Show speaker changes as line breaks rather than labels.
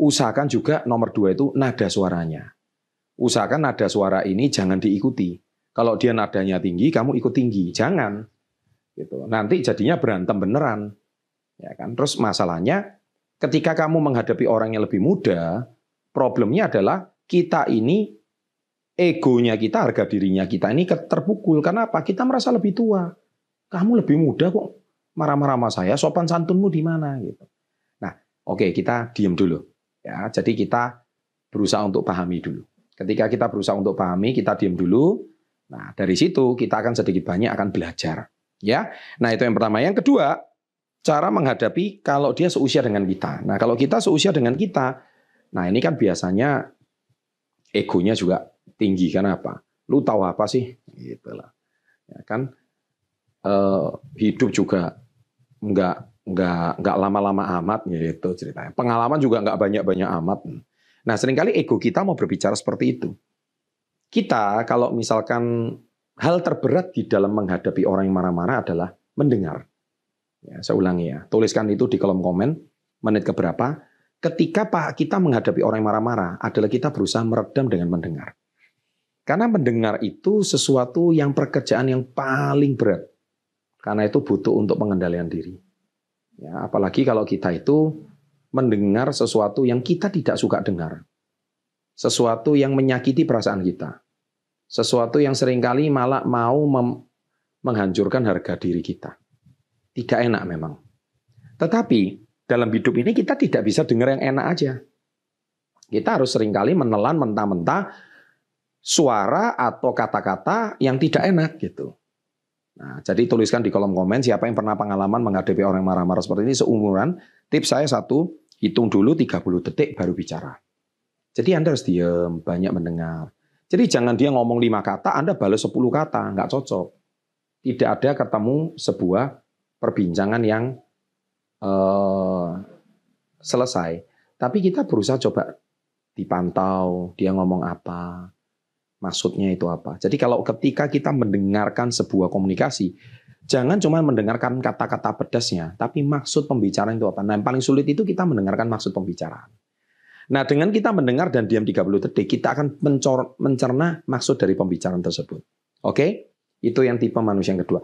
usahakan juga nomor dua itu nada suaranya. Usahakan nada suara ini jangan diikuti. Kalau dia nadanya tinggi, kamu ikut tinggi. Jangan. Gitu. Nanti jadinya berantem beneran. Ya kan? Terus masalahnya ketika kamu menghadapi orang yang lebih muda, problemnya adalah kita ini egonya kita, harga dirinya kita ini terpukul. Kenapa? Kita merasa lebih tua. Kamu lebih muda kok marah-marah sama saya, sopan santunmu di mana gitu. Nah, oke okay, kita diem dulu. Ya, jadi kita berusaha untuk pahami dulu. Ketika kita berusaha untuk pahami, kita diem dulu. Nah, dari situ kita akan sedikit banyak akan belajar. Ya. Nah, itu yang pertama. Yang kedua, cara menghadapi kalau dia seusia dengan kita. Nah, kalau kita seusia dengan kita, nah ini kan biasanya egonya juga tinggi kan apa? Lu tahu apa sih? Gitu lah. Ya kan uh, hidup juga nggak nggak nggak lama-lama amat gitu ceritanya. Pengalaman juga nggak banyak-banyak amat. Nah sering kali ego kita mau berbicara seperti itu. Kita kalau misalkan hal terberat di dalam menghadapi orang yang marah-marah adalah mendengar. Ya, saya ulangi ya, tuliskan itu di kolom komen menit keberapa. Ketika Pak kita menghadapi orang yang marah-marah adalah kita berusaha meredam dengan mendengar. Karena mendengar itu sesuatu yang pekerjaan yang paling berat. Karena itu butuh untuk pengendalian diri. Ya, apalagi kalau kita itu mendengar sesuatu yang kita tidak suka dengar. Sesuatu yang menyakiti perasaan kita. Sesuatu yang sering kali malah mau menghancurkan harga diri kita. Tidak enak memang. Tetapi dalam hidup ini kita tidak bisa dengar yang enak aja. Kita harus sering kali menelan mentah-mentah suara atau kata-kata yang tidak enak gitu. Nah, jadi tuliskan di kolom komen siapa yang pernah pengalaman menghadapi orang marah-marah seperti ini seumuran. Tips saya satu, hitung dulu 30 detik baru bicara. Jadi Anda harus diam, banyak mendengar. Jadi jangan dia ngomong lima kata, Anda balas 10 kata, nggak cocok. Tidak ada ketemu sebuah perbincangan yang uh, selesai. Tapi kita berusaha coba dipantau, dia ngomong apa, maksudnya itu apa. Jadi kalau ketika kita mendengarkan sebuah komunikasi, jangan cuma mendengarkan kata-kata pedasnya, tapi maksud pembicaraan itu apa. Nah yang paling sulit itu kita mendengarkan maksud pembicaraan. Nah dengan kita mendengar dan diam 30 detik, kita akan mencerna maksud dari pembicaraan tersebut. Oke? Itu yang tipe manusia yang kedua.